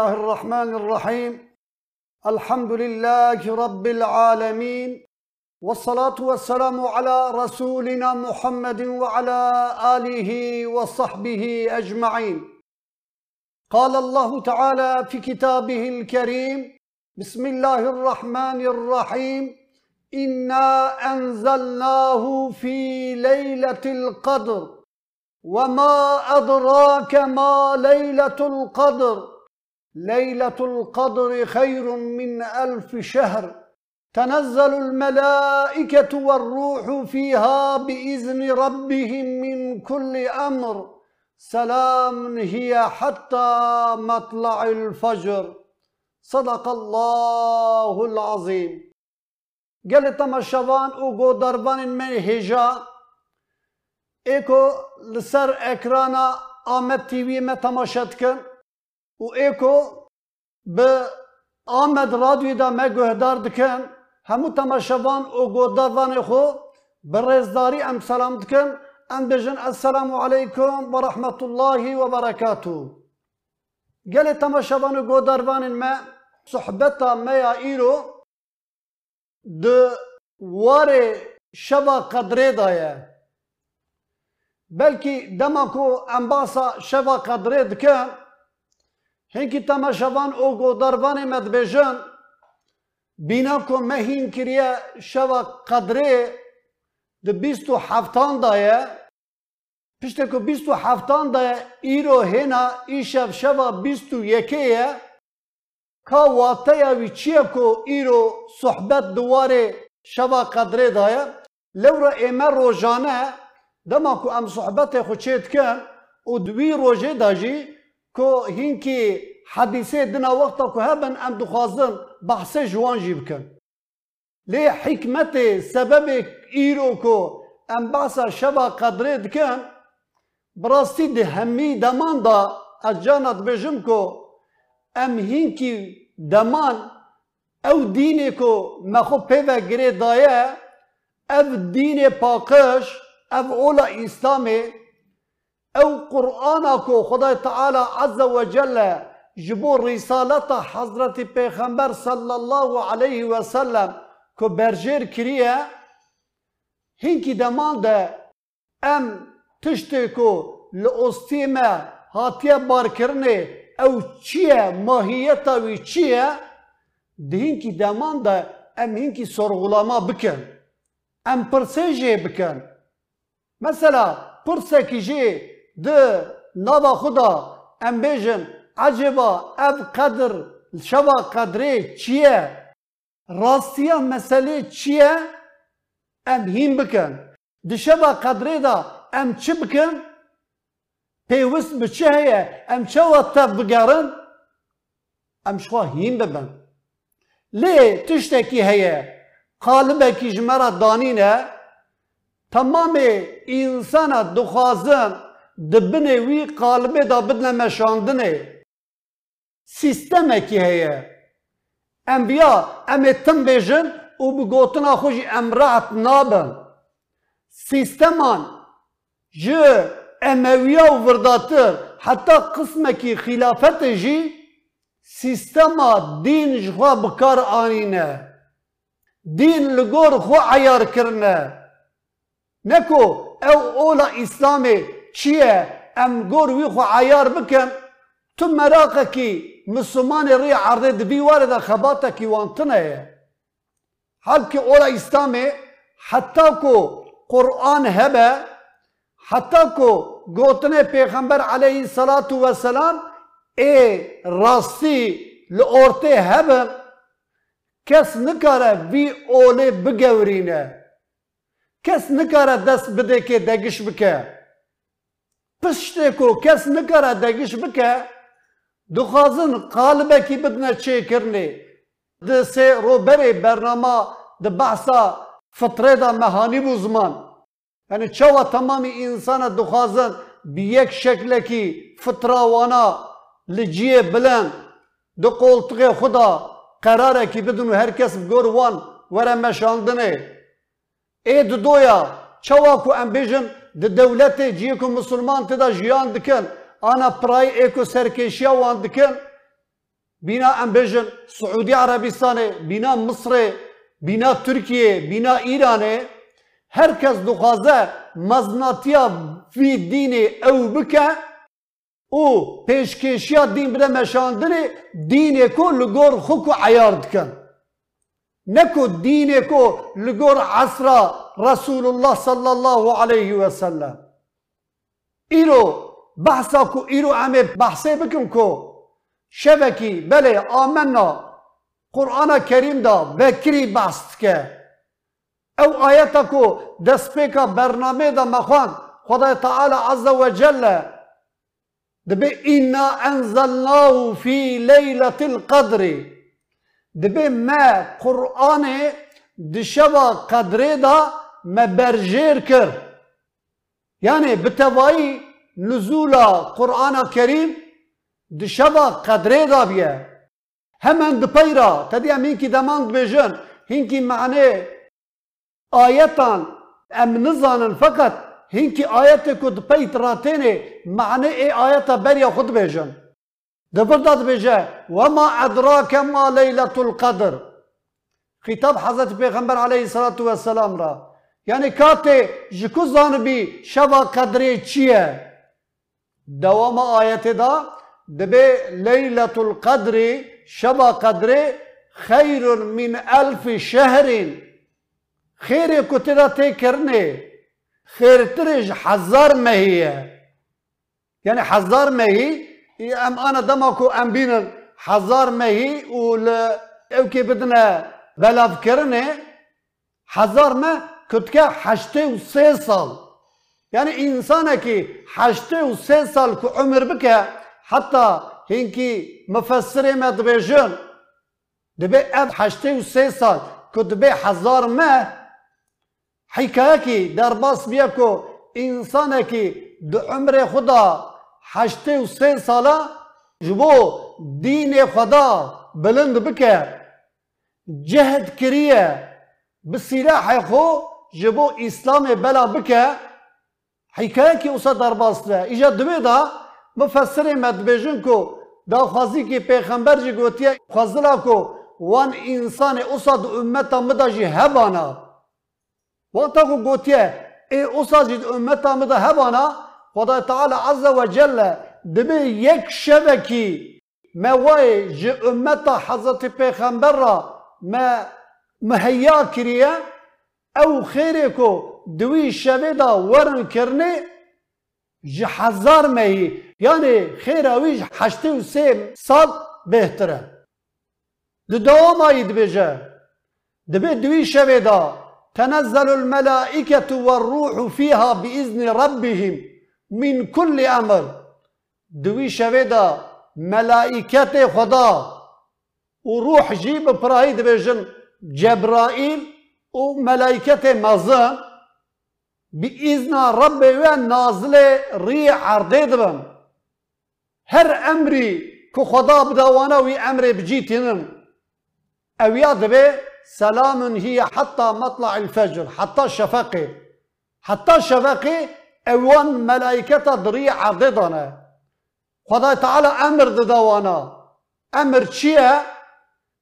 الله الرحمن الرحيم. الحمد لله رب العالمين والصلاة والسلام على رسولنا محمد وعلى آله وصحبه أجمعين. قال الله تعالى في كتابه الكريم بسم الله الرحمن الرحيم. إنا أنزلناه في ليلة القدر وما أدراك ما ليلة القدر. ليلة القدر خير من ألف شهر. تنزل الملائكة والروح فيها بإذن ربهم من كل أمر. سلام هي حتى مطلع الفجر. صدق الله العظيم. قال تماشوان أو قدربان من هجا. ایکو لسر اکرانا آمد تیوی ما تماشات کن. و ایکو به آمد رادیو دا ما دکن همو او گوداروان خو برزداری ام سلام دکن. ام بجن السلام علیکم و رحمت الله و برکاته گل تماشوان او گوداروان ما صحبتا ما یا ایرو د واره شبا قدره دایه بلکه دما کو امباسا شوا قدره دکن. هنکی تما شوان او گوداروان مدبجن بینا کو مهین کریه شوا قدره د بیستو هفتان دایه پشت کو بیستو هفتان دایه ایرو هنا ایشف شوا بیستو یکیه کا واته وی چیه کو ایرو صحبت دواره شوا قدره دایه لورا ایمه روزانه دما کو ام صحبت خو کن او دوی روژه داجی کو هینکی حدیثه دنا وقتا کو هبن ام دخوازن بحث جوان جی بکن لی حکمت سبب ایرو کو ام بحثا شبا قدره دکن براستی ده همی دمان دا از جانت بجم کو ام هینکی دمان او دینه کو مخو پیوه گره دایه او دین پاکش او اولا اسلامي او قرآن کو خدای تعالی عز وجل جبور رسالت حضرت پیغمبر صلی الله علیه و سلم کو برجر کریه هینکی دمان ده ام تشتی کو لأستیمه هاتیه بار کرنه او چیه ماهیتا وی چیه ده هینکی دمان ده ام هینکی سرغلاما بکن ام پرسیجه بکن مثلا پرسکی جی ده ناوا خدا ام بیجن عجبا اف قدر شوا قدره چیه راستیا مسئله چیه ام هیم بکن ده شوا قدره دا ام چی بکن پیوست بچه هیه ام چوا تف بگرن ام شوا هیم ببن لی تشتکی هیه قالبه کی جمرا دانینه تمام انسان دخوازن دبنه وی قالبه دا بدن مشاندنه سیستمه کی هیه انبیا ام تم بیجن و بگوتنا خوشی امرات نابن سیستمان جه امویا و ورداتر حتی قسمه کی خلافت جی سیستما دین جخوا بکار آنینه دین لگور خو عیار کرنه نکو او اولا اسلامی چیه ام گور وی خو عیار بکن تو مراقه کی مسلمان ری عرضه دبی کی وانتنه حال که اولا اسلامی حتی کو قرآن هبه حتی کو گوتنه پیغمبر علیه الصلاة والسلام ای راستی لورته هبه کس نکاره وی اوله بگورینه کس نکاره دست بده که دگش بکه پشته کو کس نکاره دگش بکه دخوازن قالبه کی بدنه چه کرنه ده سه رو بره برنامه ده بحثا فطره ده مهانی بو زمان. یعنی چوا تمامی انسان دخوازن بی یک شکل کی فطراوانا لجیه بلند دو قولتغه خدا قراره کی بدون هر کس بگور وان وره مشاندنه ای دو دویا چوا کو د دولت جی کو مسلمان ته جیان دکن انا پرای اکو سرکشیا وان دکن بنا امبیشن سعودی عربستان بنا مصر بنا ترکیه بنا ایران هر کس دخوازه مزناتیا فی دین او بکه او پیشکشیا دین بده مشاندنه دین کو لگور خوک عیار دکن نکو دین کو لگور عصره رسول الله صلى الله عليه سلم ایرو بحثا کو ایرو عمه بحثی بکن کو شبکی بله آمنا قرآن کریم دا بکری بحث که او آیتا کو دسپیکا برنامه دا مخوان خدا تعالی عز و جل دبی اینا انزلناه فی لیلت القدر دبی ما قرآن دشوا قدره دا ما برجير كر. يعني بتوائي نزول قرآن الكريم دشبا قدره دابية. همان دبيرا تدي هم كي دمان بیجن هنكي معنی آياتا أم نزانن فقط. هنكي آیت کو دپی تراتینه معنی ای آیت بریا خود بیجن دبرداد بیجه وما أدراك ما ليلة القدر. خطاب حضرت پیغمبر عليه الصلاة والسلام را. Vesselam ra. Yani katê ji ku zanibî şeva qedrê çi ye? Dewama ayetê da dibe leyletul qedrê şeva qedrê xeyrun min elfi şehrin خیرê ku tê da tê kirinê xêrtirê ji hezar mehî ye yani hezar mehî em ana dema ku em bînin کتکه هشته و سه سال یعنی انسان که هشته و سه سال که عمر بکه حتی هنکی مفسره ما دبیشون دبی اف هشته و سه سال که دبی هزار مه حکایه که در باس بیا که انسان که دو عمر خدا هشته و سه سالا جبو دین خدا بلند بکه جهد کریه بسیله حیخو جبو اسلام بلا بکه حکایکی اوسا در باس ده ایجا دوی دا مفسر مدبیجن کو دا خوازی که پیغمبر جی گوتیه خوازلا کو وان انسان اوسا دو امتا مدا جی هبانا وقتا کو گوتیه ای اوسا جید امتا مدا هبانا خدا تعالی عز و جل دبی یک شبکی ما وای جی امتا حضرت پیغمبر را ما مهیا کریه أو خيري كو دوي شبيدا ورن كرني جي حزار مهي يعني خير اوي حشتو سيم سال بهتره دو دوام ايد بيجه دبي دوي شبيدا تنزل الملائكة والروح فيها بإذن ربهم من كل أمر دوي شبيدا ملائكة خدا وروح جيب برايد بجن جبرائيل بيجن جبرائيل وملائكة مزان بإذن ربي وين نازل ريح عرضي دبن هر أمري كو خدا بدوانا وي أمري بجيتنن أويا دبي سلام هي حتى مطلع الفجر حتى الشفقي حتى الشفقي اوان ملائكة ضريع ضدنا خدا تعالى امر دوانا امر چیه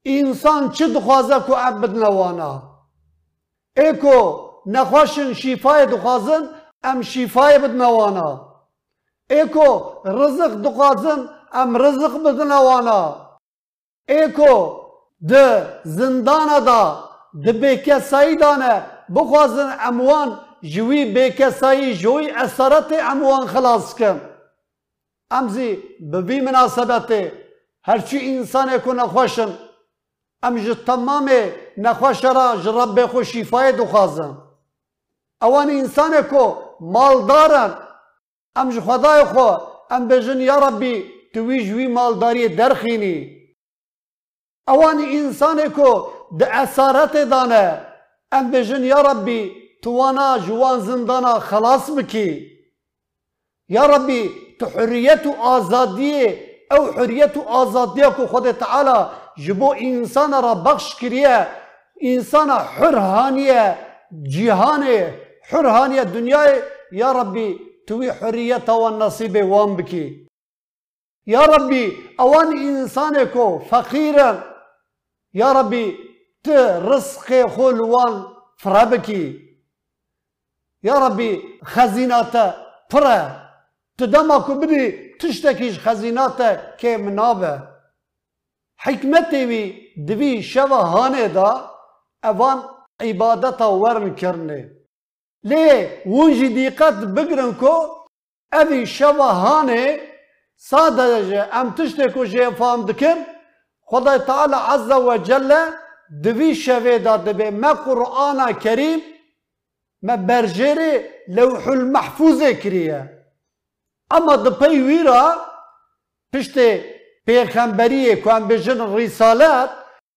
انسان چه دخوازه کو عبد نوانا ایکو نخواشن شفای دخوازن ام شفای بدنوانا ایکو رزق دخوازن ام رزق بدنوانا ایکو د زندان دا د بێکەسایی دانە بخوازن ئەموان ژوی بێکەسایی ژۆی ئەسەرەتێ ئەموان خلاصکەم ئەمزی ببی مناسبەتێ هەرچی ئینسانێک و نەخۆشن ئەم ji تەمامێ نەخۆشەرا ji ڕەبێ خۆ شیفاە دخوازن ئەوان ئینسانێک کۆ ماڵدارن ئەم ji خدای خۆ ئەم بێژن یا ڕەبی توی ژوی ماڵداریە دەرخینی اوانی انسان کو د اسارت دانه ام بجن یا ربی توانا جوان زندانا خلاص بکی ربی تو حریت و آزادی او حریت و آزادی کو خود تعالی جبو انسان را بخش کریه انسان حرهانیه جهان حرهانیه دنیای یا ربی توی حریت و نصیب وان بکی یا ربی اوان انسان کو فقیرن یا ربی ت رزق خلوان فرابکی یا ربی خزینات پره تدما کو بدی تشتکیش خزینات که منابه حکمت وی دوی شوا هانه دا اوان عبادتا ورم کرنه. لی ونجی دیقت بگرن کو اوی شوا هانه ساده ام تشته کو جه فهم دکن خدای تعالی عز و جل دوی شوه دا دبه ما قرآن کریم ما برجره لوح المحفوظ کریه. اما دپی ویرا پشته پیغمبری هم بجن رسالت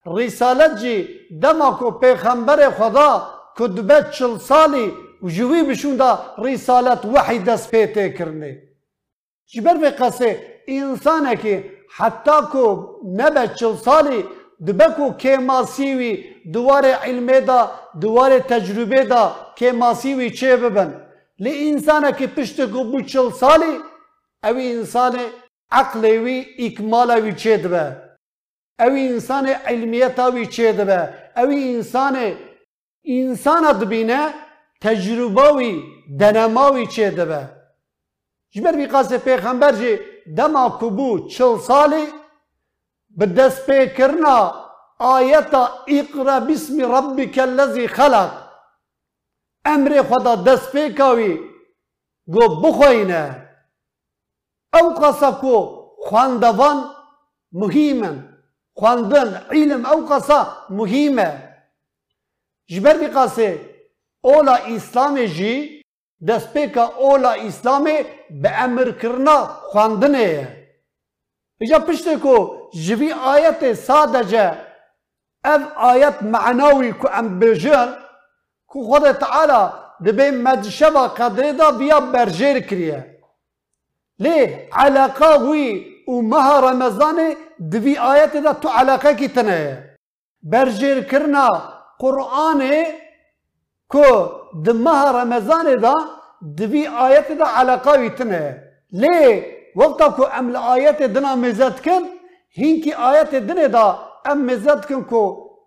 رسالت جی دما کو پیغمبر خدا که دبه چل سالی و جوی بشون دا رسالت وحی دست پیته کرنه. جبر به قصه انسانه که حتی که نبه چل سالی دبه کو که ماسیوی دوار علمه دا دوار تجربه دا که ماسیوی چه ببن؟ لی انسانه که پشت کو بو چل سالی اوی انسانه عقل وی اکمال وی چه دبه اوی انسان علمیت وی چه دبه اوی انسان انسان دبینه تجربه وی دنماوی چه دبه جبر بی قاسه پیغمبر جی دما کبو چل سالی به دست پیکرنا آیتا اقرا بسم ربک الذی خلق امر خدا دست پیکاوی گو بخوینه او قصه کو خواندوان مهمن خواندن علم او قصه مهمه جبر بی قصه اولا اسلام جی دست پیکا اولا اسلام به امر کرنا خواندنه اجا پشته کو جوی آیت ساده اف آیت معناوی کو ام بجن کو خود تعالی دبی مدشبه قدره دا بیا برجر کریه ليه علاقه وي ومها رمضان دوی آيات دا تو علاقه کی تنه برجر کرنا قرآن کو دمها رمضان دا دوی آيات دا علاقه وي تنه ليه وقتا کو عمل آيات دنا مزد کن هینکی آيات دنه دا ام مزد کن کو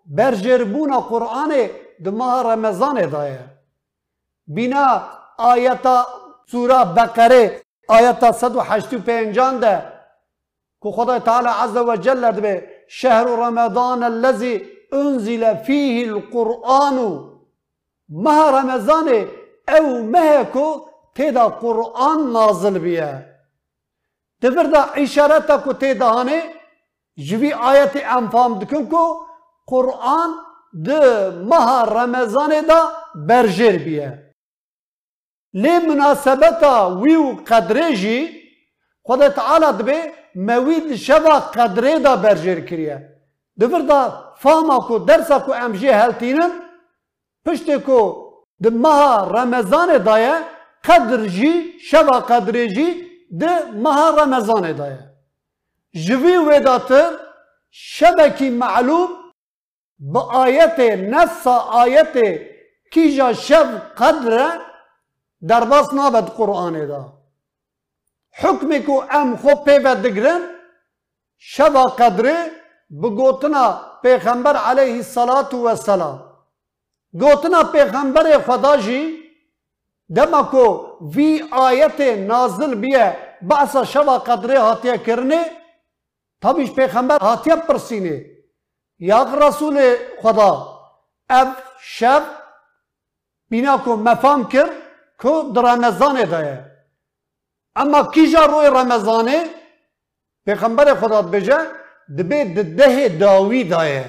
برجر بونا قرآن دمها رمضان دا بنا آيات سوره بقره آیت 185 ده. که خدای تعالی عز و جل به شهر رمضان الذي انزل فيه القرآن. ماه رمضان او ماه کو تیدا قرآن نازل بیه. دبر دا اشارتا کو تیدا هانه جوی آیت انفام دکن کو قرآن ده ماه رمضان دا برجر بیه. لی مناسبتا ویو قدره جی خدا تعالی دبه موید شبا قدره دا برجر کریه دبر دا فاما کو درسا کو امجی هلتینن پشت کو د ماه رمضان دایه قدر جی شبا قدره جی د ماه رمضان دایه جوی وداتر شبکی معلوم با آیت نص آیت کیجا شب قدره درباس نابد قرآن دا حکمی کو ام خوب پیوت دگرن شبا قدره بگوتنا پیغمبر علیه الصلاة والسلام گوتنا پیغمبر خدا جی دما کو وی آیت نازل بیه بحث شبا قدره هاتیه کرنه تابیش پیغمبر هاتیه پرسینه یا رسول خدا اف شب بینا کو مفام کرد کو در رمضان دایه اما کیجا روی رمضان پیغمبر خدا بجه دبی ده داوی دایه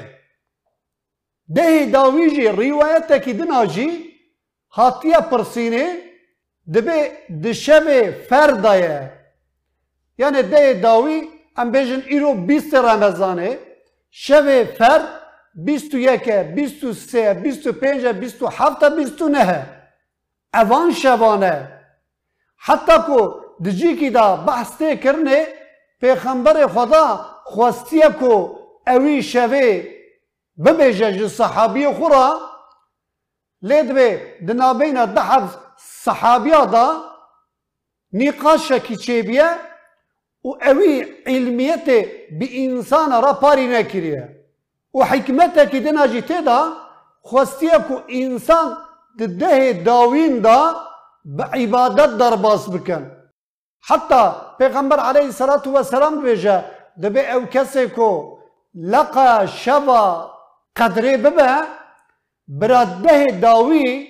ده داوی جی روایت کی دنا جی هاتیه پرسینه دبی دشب فردایه یعنی ده داوی ام بجن ایرو بیست رمضانه شب فرد 21 23 25 27 29 اوان شبانه. حتی کو دجی کی دا بحث کرنه پیغمبر خدا خواستیه کو اوی شوه ببیجه جو صحابی خورا. لید به دنابین ده صحابیا دا نقاش کی بیه و اوی علمیت بی انسان را پاری نکریه. و حکمت کی دنا جی تیدا خوستیه کو انسان ده داوین دا به عبادت در باس بکن حتی پیغمبر علیه الصلاة والسلام بیجه دبی او کسی کو لقا شبا قدره ببه برا ده داوی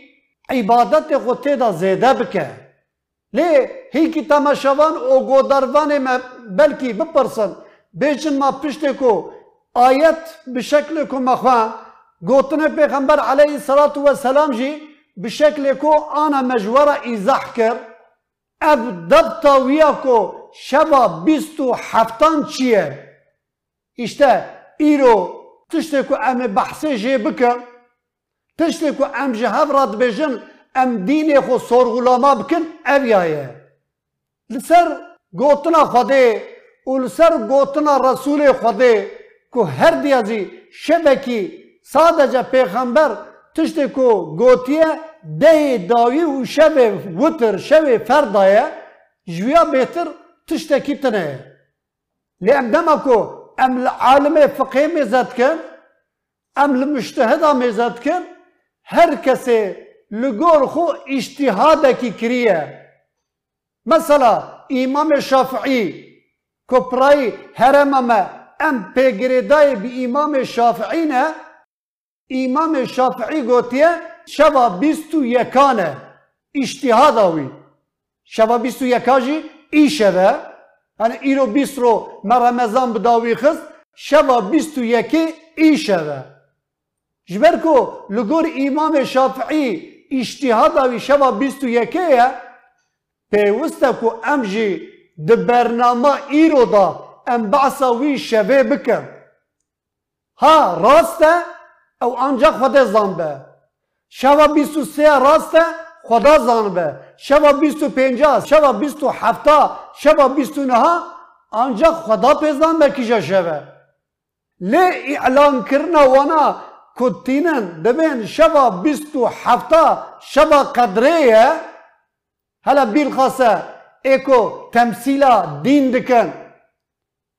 عبادت خود تیدا زیده بکه لی هی کی تماشاوان او گودروان ما بلکی بپرسن بیچن ما پشت کو آیت به شکل کو مخوان گوتن پیغمبر علیه الصلاة والسلام جی به شکل کو آنا مجوره ایزاح کرد اب دبتا ویا کو شبا بیست و هفتان چیه işte ایرو کو ام بحثی جی بکن تشتی کو ام جی هفراد بجن ام دین خو سرغلاما بکن اویایه لسر گوتنا خوده و لسر گوتنا رسول خوده کو هر شبکی sadece peygamber tiştê ku gotiye ده داوی و شب وطر شب فردایا جویا بیتر تشتاکی تنه. لی لیم دم اکو ام لعالم فقه می‌زد کن ام لمشتهد می‌زد کن هر کسی لگور خو اشتهاد کی کریه. مثلا ایمام شافعی کپرای حرم اما ام پیگریدائی بی ایمام شافعی نه ایمام شافعی گوتیه شبا بیستو یکانه اشتیها داوی شبا بیستو یکا جی ای شبه یعنی ای بیست رو مرمزان بداوی خست شبا بیستو یکی ای شبه جبر کو لگور ایمام شافعی اشتیها داوی شبا بیستو یکی ها پی وستا کو ام جی برنامه ایرو دا ام بعصا شبه بکن ها راسته او آنجا خود زنبه شوا 23 راسته خدا زان به شوا 25 شوا 27 شوا 29 ancak خدا پیزان به شوه لی اعلان کرنا وانا کتینن دبین شوا 27 شوا قدره هلا بیل خاصه ایکو تمثیلا دین دکن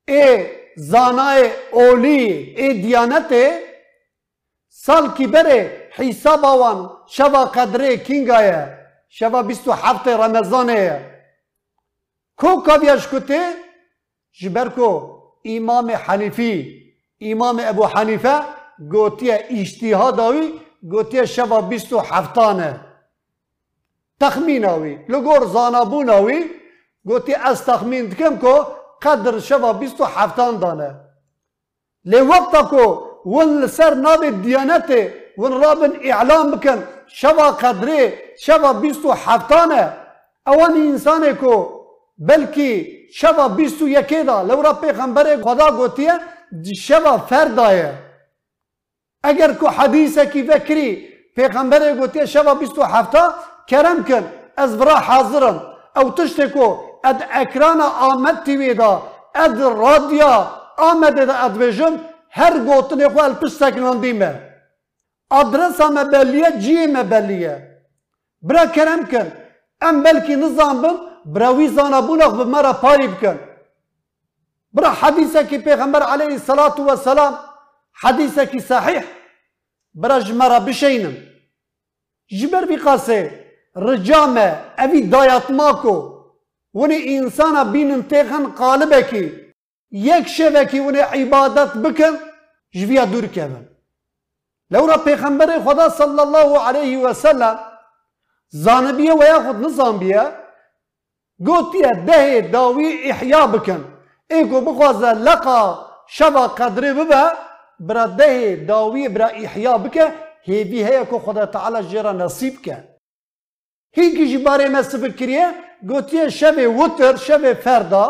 ای زانای اولی ای دیانته سال کی بره حساب وان شبا قدره کینگایه شبا بیستو هفت رمضانه کو کاویاش کته جبر کو امام حنیفی. امام ابو حنیفه گوتیه اجتهاداوی گوتیه شبا بیستو هفتانه. تخمیناوی لگور زانابوناوی گوتی از تخمین دکم کو قدر شبا بیستو هفتان دانه. لی وقتا کو ون لسر ناب دیانته ون رابن إعلام بکن شوا قدره شوا بیستو هفتانه اوانی انسانه کو بلکی شوا بیستو یکی دا لورا پیغمبر خدا گوتیه شوا فردایه. اگر کو حدیثه کی فکری پیغمبر گوتیه شوا بیستو هفته کرم کن. از برا حاضرم أو تشتی کو اد اکران آمد تیوی دا اد رادیا آمد دا ادویجم her gotine xwe el pişt seklandî me. Adresa me belliye, ciyê me belliye. Bira kerem kin. Em belkî nizanbin, bira wî zanabûna bi me re parî bikin. Bira hedîsekî Pêxember aleyhissalatu vesselam hedîsekî sahih bira ji me re bişeynin. Ji ber vî qasê rica me evî dayatma ku winî insana bînin têxin qalibekî یەک شەوێکی ونێ عیبادەت بکەن ژویا دوورکەون لەورە پێخەمبەری خدا صلى الله عليه وسلم زانبیە و یاخود نزانبیە گوتیە دەهێ داوی ئیحیا بکەن ئێگۆ بخوازە لەقا شەوا قەدرێ ببە برا دەهێ داوی برا ئیحیا بکە هێوی هەیە کۆ خدا تعالی ژێرە نەسیب بکە هیچیشی بارێ مە سفر کریە گوتیە شەوێ وتر شەوێ فەردا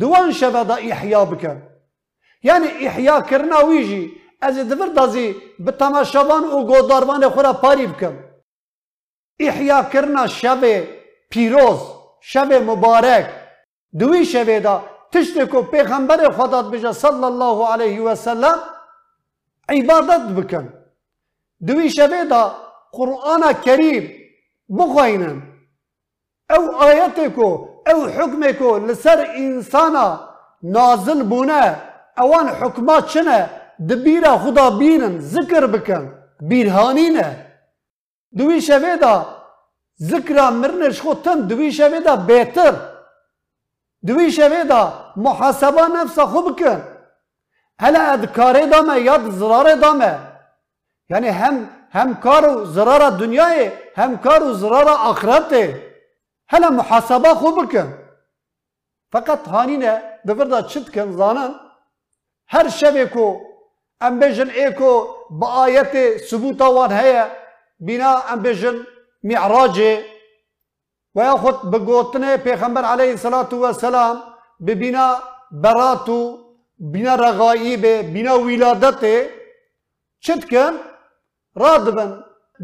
دوان شەوە دا ئیحیا بکەن یعنی ئیحیا کردنا ویژی از دوبار دزی به تماشا او گودار بان خورا پاریب کم احیا کرنا شب پیروز شب مبارک دوی شب دا تشت کو پیغمبر خدا بجا صلی اللہ علیہ وسلم عبادت بکن دوی شب دا قرآن کریم بخوینن او آیت کو او حكم کو لسر انسانا نازل بونه اوان حکمات چنه دبیره خدا بینن ذکر بکن. بیرهانینه. دوی شوه دا ذکر مرنش خود تن دوی شوه بهتر دوی شوه محاسبه نفس خوب کن هلا ادکاره دامه یا زراره دامه. یعنی هم هم کار و زرار دنیای هم کار و زرار آخرته. محاسبه خوب کن فقط هانینه دفردا چت کن زانن. هر شبه کو ام بجن ایکو با آیت ثبوتا وان هيا بنا ام بجن معراج و خود بگوتنه پیغمبر علیه الصلاة والسلام ببنا براتو بنا رغائب بنا ولادت چت کن رادبن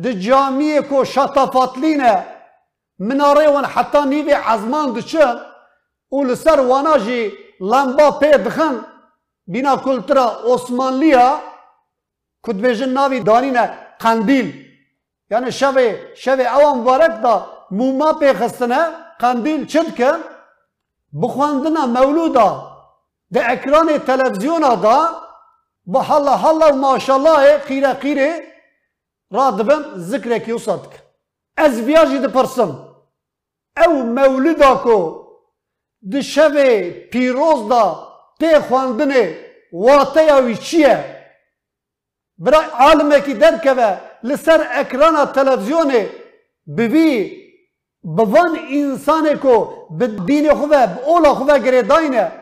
د جامعه کو شطافاتلینه مناره ون حتی نیوی عزمان دچن و لسر وانا جی لمبا پی دخن بینا کلترا عثمانلیا کد بیجن ناوی دانینه قندیل یعنی شوی شوی اوان مبارک دا موما پی خستنه قندیل چند کن بخواندنا مولودا ده اکران تلویزیون دا با حالا حالا و ماشالله خیره خیره را دبن ذکر کی وصدک از بیاجی دپرسم او مولدا کو د شوه تی خواندنه واته یاوی چیه برای عالمه کی درکوه لسر اکران تلویزیونه ببی به دین خوبه به اولا خوبه گره داینه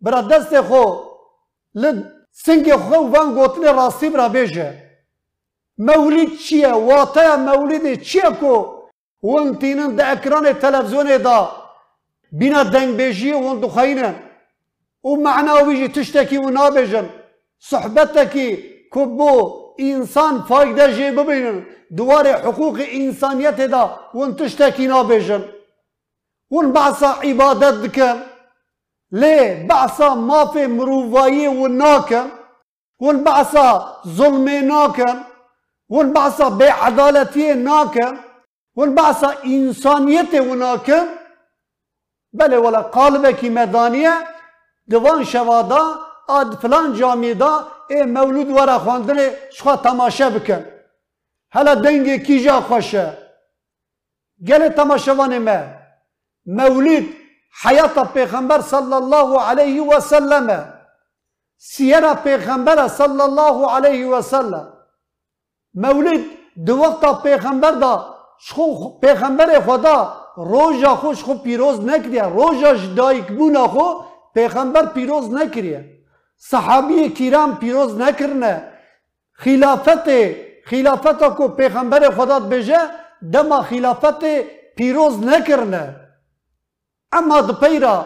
برا دست خو لد سنگ خو وان گوتنه راستی برا مولید چیه واته مولید ونتینن ده اکران تلویزیون دا بینا دنگ ومعنا ويجي تشتكي ونابجن صحبتك كبو انسان فايدة جي بين دوار حقوق انسانيت دا وان تشتكي نابجن وان بعصا عبادت دكم ليه بعصا ما في مروفاية وناكم وان بعصا ظلمي ناك وان بعصا بعدالتي ناك وان بعصا انسانيتي وناك بلى ولا قالبك مدانيه دوان شوادا اد فلان جامعه دا ای مولود ورا خواندن شخوا تماشا بکن هلا دنگ کیجا خوشه گل تماشاوان ما مولد حیات پیغمبر صلی الله علیه و سلم سیره پیغمبر صلی الله علیه و سلم مولد دو پیغمبر دا شخو پیغمبر خدا روژا خوش خو پیروز نکریه روژا جدایک بونا خو پیغمبر پیروز نکریه صحابی کرام پیروز نکرنه خلافت خلافت کو پیغمبر خدا بجه دما خلافت پیروز نکرنه اما د پیرا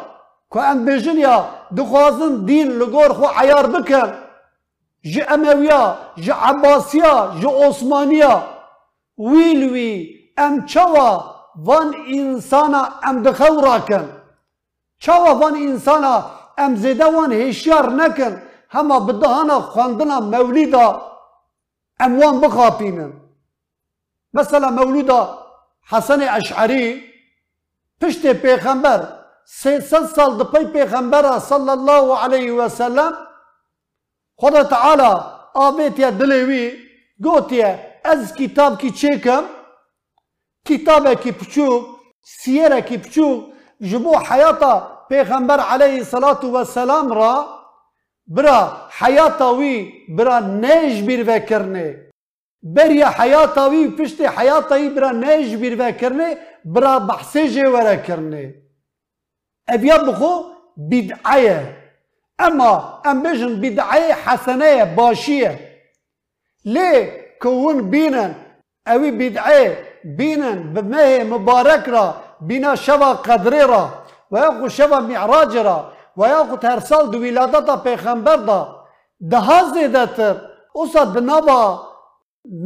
کو ام بجن یا دخوازن دین لگور خو عیار بکن جه امویا جه عباسیا جه عثمانیا ویل وی ام چوا وان انسانا ام دخورا کن چوا وان انسانا ام وان هشیار نکن هما بدهانا خواندنا مولیدا ام وان بخاپینن مثلا مولودا حسن اشعری پشت پیغمبر 300 سال د پی پیغمبر صلی الله علیه و سلم خدا تعالی آبیت یا دلوی از کتاب کی چیکم کتاب کی پچوک سیره کی پچوک جبو حیاتا پیغمبر علیه الصلاة والسلام را برا حیاتا وی برا نیج بیر وکرنه بریا حیاتا وی پشت حیاتا وی برا نیج بیر وکرنه برا بحثی جوره کرنه اویا بخو بدعیه اما ام بجن بدعیه حسنه باشیه لی کون بینن اوی بدعیه بینن بمه مبارک را بینا شوا قدری را و یاخو شوا معراج را و یاخو هر سال دو ولادت پیغمبر دا ده زیده تر اوسا دنابا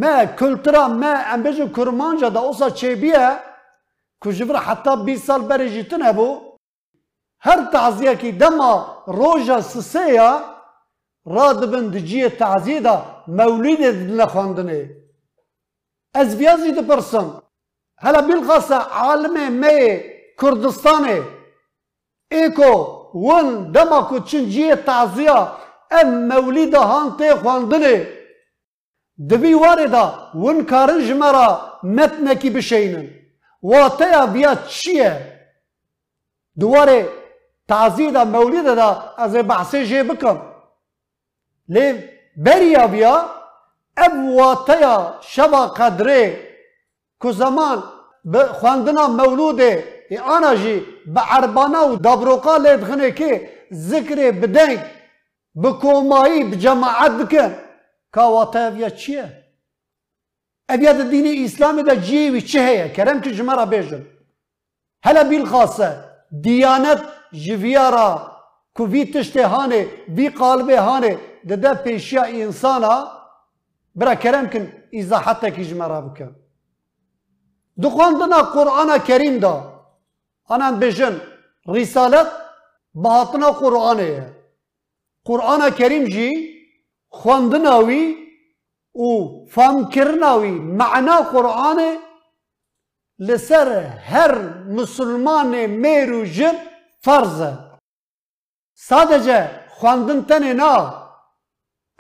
ما کلترا ما ام بجن کرمانجا دا اوسا چه بیه کجبر حتی 20 سال بری هبو هر تعزیه کی دما روژا سسیا را دبن دجیه تعزیه دا مولید نخواندنه از بیازی دپرسم. هلا بالغصة عالم مي كردستان ايكو ون دما كو تشنجي تعزيا ام موليد هانتي خواندني دبي واردا ون كارنج مرا متنكي بشينن واتيا بيا تشيا دواري تعزيا دا موليد دا ازي بحسي جي بكم لي بريا بيا ام واتيا شبا قدري beriya viya ev wateya şeva qedrê ku zaman bi xwendina mewlûdê ê ana jî bi erbana û dabroqa lê dixine kê zikrê bi deng bi komayî bi cemaet dikin ka wateya viya çi ye ev ya di dînê îslamê de ciyê wî çi heye kerem ki ji me re bêjin hele bîlxase diyanet ji viya ra دخواند قرآن کریم دا آن هم بیشن رسالت باهت نه قرآنیه قرآن کریم جی خواند نوی او فهم کرد معنا قرآن لسر هر مسلمان میروج فرض ساده جه خواند تنه نه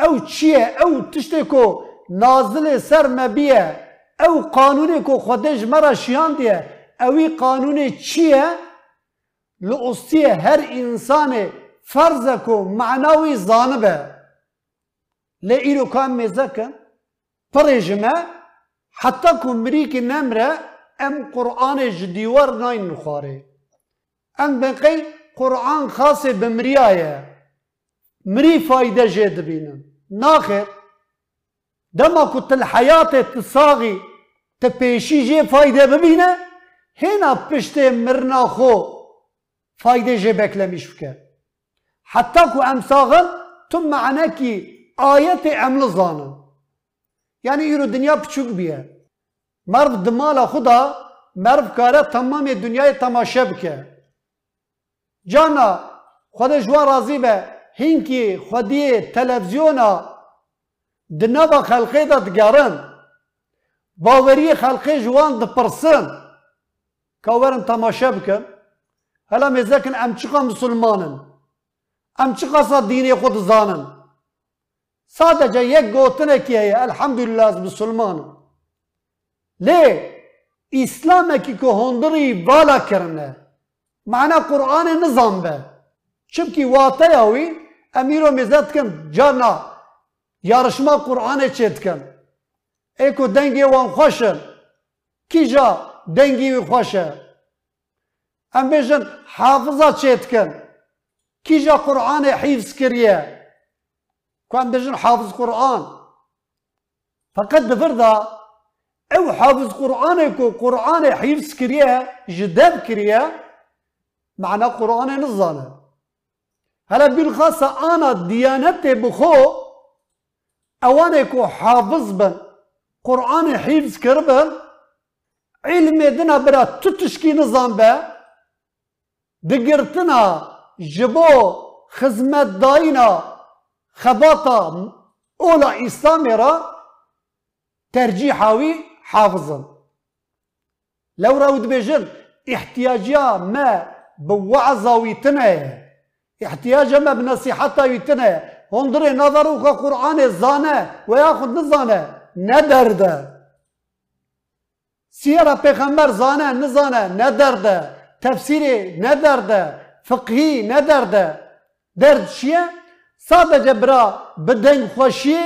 او چیه او تشتکو نازل سر مبیه او قانونی که خودش مرا شیان دیه اوی قانون چیه؟ لعصیه هر انسان فرض کو معنوی زانبه لعیلو کام میزکن پریجمه حتی کمریک نمره ام قرآن جدیوار ناین نخاره ام بقی قرآن خاص به مري مری فایده جد بینم ناخر دما کتل حیات تساغی zanibe lê îro kan mêzekin pirê ji me heta ku mirîkî nemre em Qur'anê ji dîwar nayîn xwarê em beqey Qur'an xasê bi miriya ye mirî fayde jê dibînin naxir dema ku til heyatê ti saxî ti pêşî jê fayde bibîne hêna piştê mirina xwe fayde jê beklemîş باوری خلقی جوان ده پرسن. که ورن تماشه بکن. هلا میزکن ام چکا مسلمانن؟ ام سا دینی خود زانن؟ سادا جا یک گوتن اکی هیا الحمدلله از مسلمان. لی اسلام اکی که هندری بالا کرنه. معنی قرآن نظام به. چبکی واته یاوی امیرو می‌زد کن جانا. یارشما قرآن چید کن. ايكو کو دنگی وان خوشن کی جا دنگی وی خوشه ام بیجن حافظه چیت کن کی جا قرآن حفظ کریه کو ام بیجن حافظ قرآن فقط دفرده أو حافظ قرآن کو قرآن حفظ کریه جدب کریه معنى قرآن نزانه هلا بالخاصة أنا ديانتي بخو أوانيكو حافظ بن قرآن حفظ كربن علم دنا برا تتشكي نظام با دقرتنا جبو خزمت داينا خباطا اولا اسلام ترجيحاوي حافظا لو راود بجل احتياجيا ما بوعظا ويتنا احتياجا ما بنصيحتا ويتنا هندري نظروا قرآن زانه وياخد نظانه ندر ده سيرة پیغمبر زانه نزانه ندر ده تفسيري ندر ده فقهي ندر ده درد شيء sadece bira بدن خوشي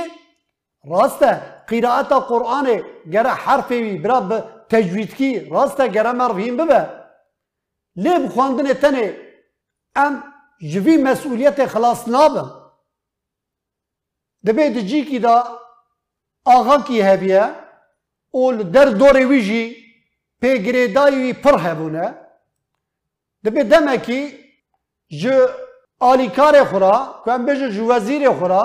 راسته قراءة قرآن جرى حرفي برا تجويد كي راسته جرى مرفين ببه لێ بخواندنێ تەنێ ئەم ژوی مەسئولیەتێ خلاص نابن دەبێت جیکی دا آغا کی هبیا اول در دور ویجی پی گریدای وی پر هبونه دبی دمه کی جو آلیکار خورا کم بیش جو وزیر خورا.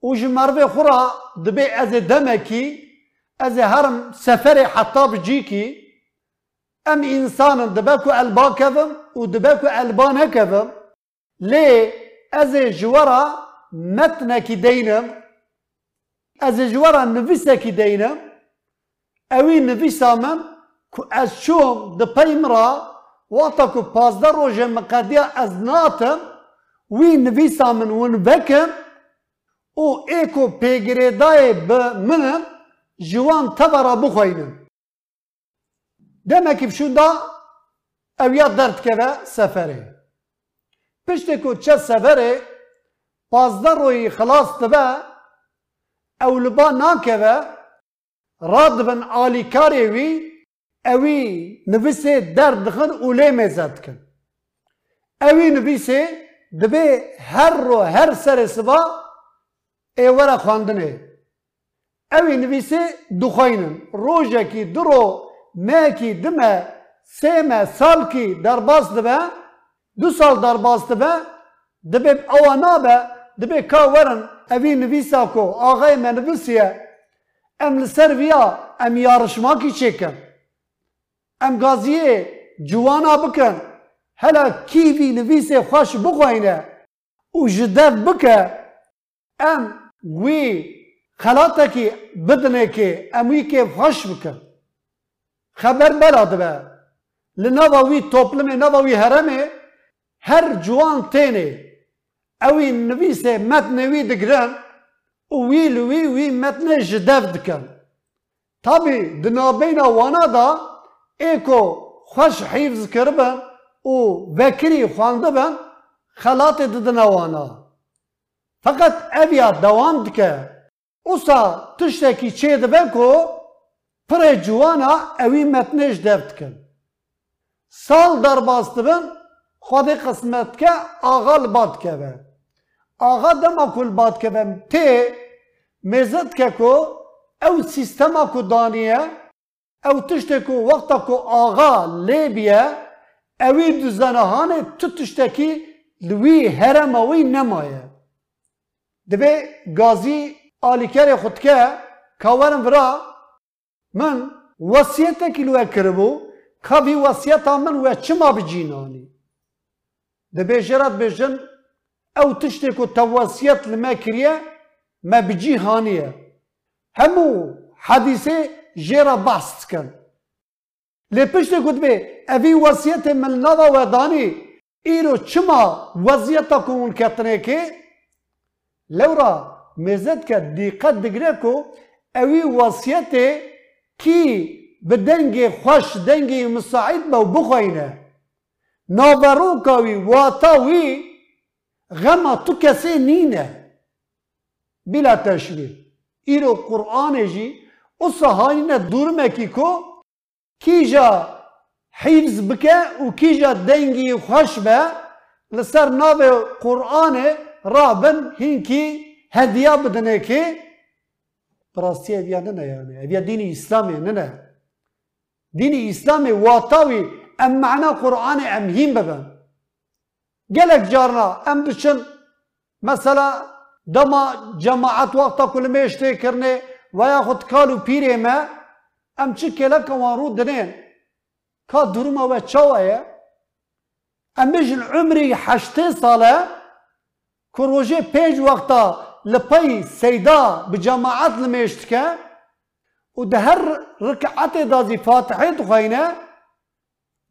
او جو مروه خورا دبی از دمه کی از هرم سفر حطاب جی کی. ام انسان دبی کو البا کبم و دبی کو البا نکبم. لی از جوارا متنه کی دینم. از جوارا نویسا کی دینم اوی نویسا من کو از چوم د پیمرا واتا پازدار پازده روژه از ناتم وی نویسا من ون بکم او ایکو پیگری دای به جوان تبرا بخوینم دمکی بشون دا اویا درد که به سفره پشتی کو چه سفره پازدار روی خلاص تبه او لبا ناکوه راد بن آلی کاری وی اوی نویسی در دخن اولی می‌زد کن اوی نویسی دبی هر رو هر سر سوا ایورا خواندنه اوی نویسی دخوینن روژه کی درو مکی کی دمه سه سال کی درباز دبه دو سال درباز دبه دبیب اوانا به دبی که ورن اوی نویسا کو آغای من نویسی ام لسر ویا ام یارشما کی چیکن ام گازی جوانا بکن هلا کی وی نویس خوش بگوینه او جدف بکن ام وی خلاتا کی بدنه که ام که خوش بکن خبر بلا دبا لنواوی توپلمه نواوی حرمه هر جوان تینه او النبي سي مات نوي دكران ويل وي وي مات نجداف دكان طبي دنا بينا وانا دا ايكو خوش حيفز كربان او بكري بن خلاط دنا وانا فقط ابيا دوام دكا اوسا تشتكي چه دبكو پر جوانا اوی متنش دفت کن. سال در باستبن خود قسمت که آغال باد که آغا دما کل باد که بم. تی مزد که کو او سیستم کو دانیه او تشت کو وقت کو آغا لی بیه اوی دوزنهانه تو تشت کی لوی هرم اوی نمایه. دبی گازی آلیکر خود که کورم ورا من وصیت کی لوی کربو بی وصیت من و چما بجینانی. دبی جرات بجن أو تشتكو تواسيات الماكرية ما بجي هانية همو حديثة جيرا بحث كان لي پشت قد بي افي وصيات من نظا وداني ايرو چما وزيتا كون كتنكي لورا مزدك قد دقريكو اوي وصيته كي بدنگي خوش دنگي مساعد بو بخوينه نابروكاوي واتاوي غما تو کسی نینه بلا تشریف ایرو قرآن جی او صحاینه دورمه کی کو کیجا حفظ بکه و کیجا دنگی خوش به لسر ناو قرآن رابن هینکی هدیه بدنه که براستی اویا نه yani. اویا دینی اسلامی نه دینی اسلامی واتاوی ام معنا قرآن ام هیم ببن gelek carna em diçin mesela dema cemaat vakta kul meşte kirne veya xud kalu pîrê me em çi keleka wan rû dinên ka duruma we çawa ye em bijin umrî heştê sale ku rojê pênc wexta لپی سیدا به جماعت لمیشت که و ده هر رکعت دازی فاتحه دخواینه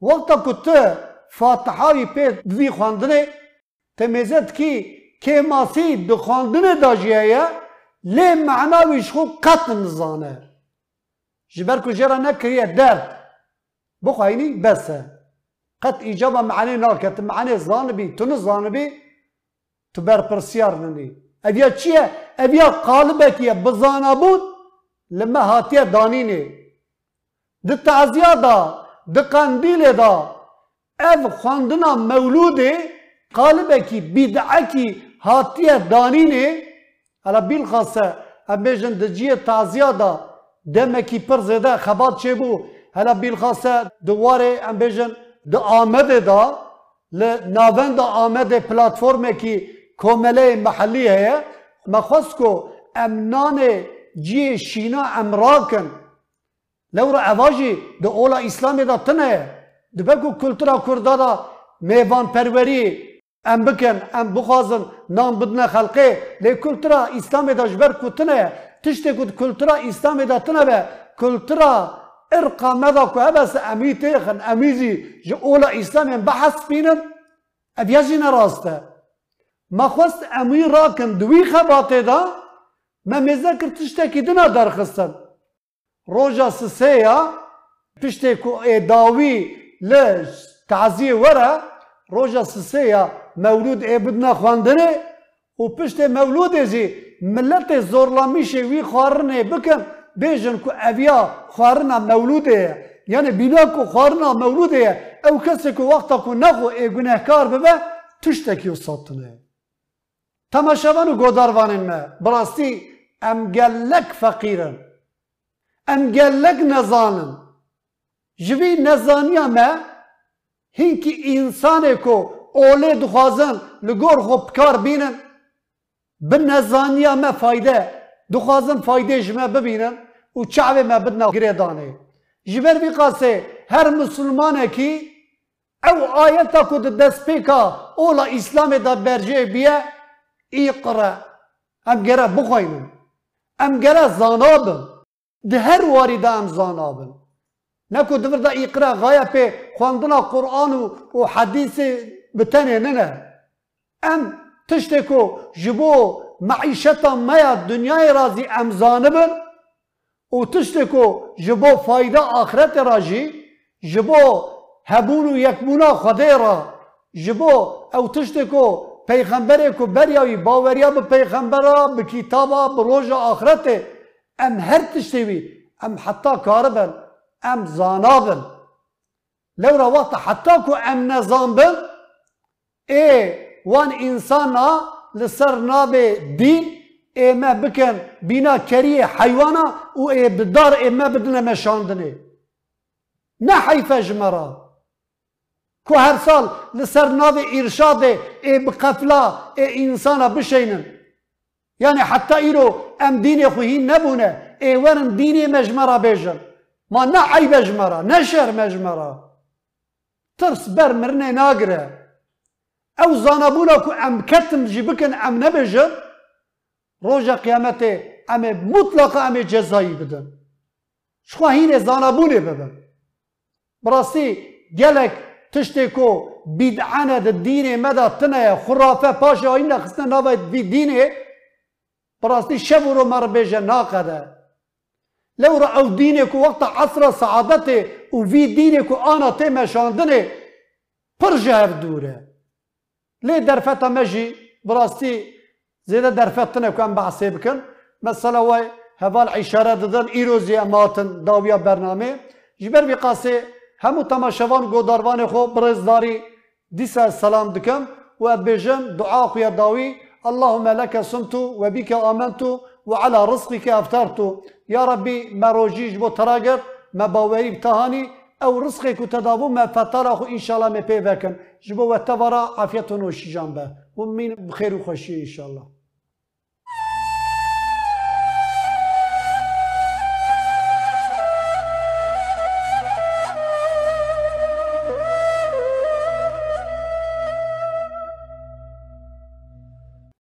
وقتا کت فاتحه پی دوی خواندنه تمیزت کی که ماسی دخواندنه داجیه لی معناویش خو قط نزانه جبر کو جرا نکریه درد بخواینی بسه قط ایجابا معنی ناکت معنی زانبی تو نزانبی تو برپرسیار ننی اویا چیه؟ اویا قالبکیه بزانا بود لما هاتیه دانینه ده تعزیه دا ده قندیل دا اف خواندنا مولوده قالبکی بیدعکی هاتیه دانینه حالا بیل خاصه ام بیجن ده جیه تعزیه دا دمکی پر زده خبات چه بو حالا بیل خاصه دواره ام بیجن ده آمده دا لناوند آمده پلاتفورمه کی کومله محلی هەیە مەخواست کۆ ئەم نانێ جێ شینا ئەمراکن لەورە ئەواژی دە ئۆلا ئیسلامێدا تنەیە دبەک و کولتورا کوردادا mêvan perwerî em bikin em bixwazin nan bidine xelqê lê kultura îslamê da ji ber ku tune tiştê ku kultura îslamê da tune be kultura ارقا مدا کو هبس امی تیخن امیزی جو اولا اسلام بحث بینن ابیازی نراسته ما خواست امی راکن دوی خباته دا ما مذکر تشتکی دنا درخستن روژا سسیا پشتی کو لش تعزیه وره روژا سسیا مولود ابدنا خواندنه و پشت مولود جی ملت زورلامیشه وی خوارنه بکن بیجن کو اویا خوارنا مولوده یعنی بینا کو خوارنا مولوده او کسی که وقتا کو نخو ای گناهکار ببه تشتکی و ساتنه تماشاوان و براستی ام گلک فقیرن ام گلک نزانن جوی نزانیا ما هینکی انسانه کو اوله دخوازن لگور خوب کار بینن به نزانیا ما فایده دخوازن فایده جمع ببینن و چاوه ما بدنا گریدانه جبر بی قاسه هر مسلمانه کی او آیتا کد دست پیکا اولا اسلام دا برجه بیه اقرا ام گره بخواینن ام گره زانابن ده هر واری دا ام زانابن نکو دور دا اقرا غایا پی خواندنا قرآن و حدیث بتنه نه ام تشتکو جبو معیشتا میا دنیای رازی ام زانبن و تشتکو جبو فایده آخرت راجی جبو هبون و یکبونا خده را جبو او تشتکو پیغمبر کو بریاوی باوریا به پیغمبرا به کتابا به آخرت ام هر تشتوی ام حتی کاربن أم زانابن لو روات حتى كو أم نزانبن اي وان انسانا لسر نابي دين اي ما بكن بنا كري حيوانا و اي بدار اي ما بدنا مشاندني. نحيفه جمره کو هر سال لسر ناو إرشاد اي بقفلا اي إنسانا بشينن. يعني حتى إيرو أم دین خویی نبونا اي وان ديني مجمرا بیجن ما نه عیب جمرا نه شر مجمرا ترس بر مرنه ناگره او زانبونا کو ام کتم جی بکن ام نبیجن روژا قیامته ام مطلق ام جزایی بدن شخوا هین زانبونه ببن براستی گلک تشتی کو بیدعانه ده دین مدا تنه خرافه پاشا این خستن نوه بی دینه براستی شب مر بیجه لو را او کو وقت عصر سعادته و وی دینه کو آنا تی مشاندنه پر جهف دوره لی درفت مجی براستی زیده درفت تنه که ام بحثی بکن مثلا وای هوال عشاره دادن ایروزی اماتن داویا برنامه جبر بی قاسه همو تماشاوان گوداروان خو برزداری دیسا سلام دکم و بجم دعا خویا داوی اللهم لك صمت وبك آمنت وعلى رزقك أفطرت يا ربي ما روجيج بو تراجر ما باوري بتهاني او رزقك تدابو ما فتره ان شاء الله ما بيفكن جبو وتبرا عافية وشي جنبه ومن بخير وخشي ان شاء الله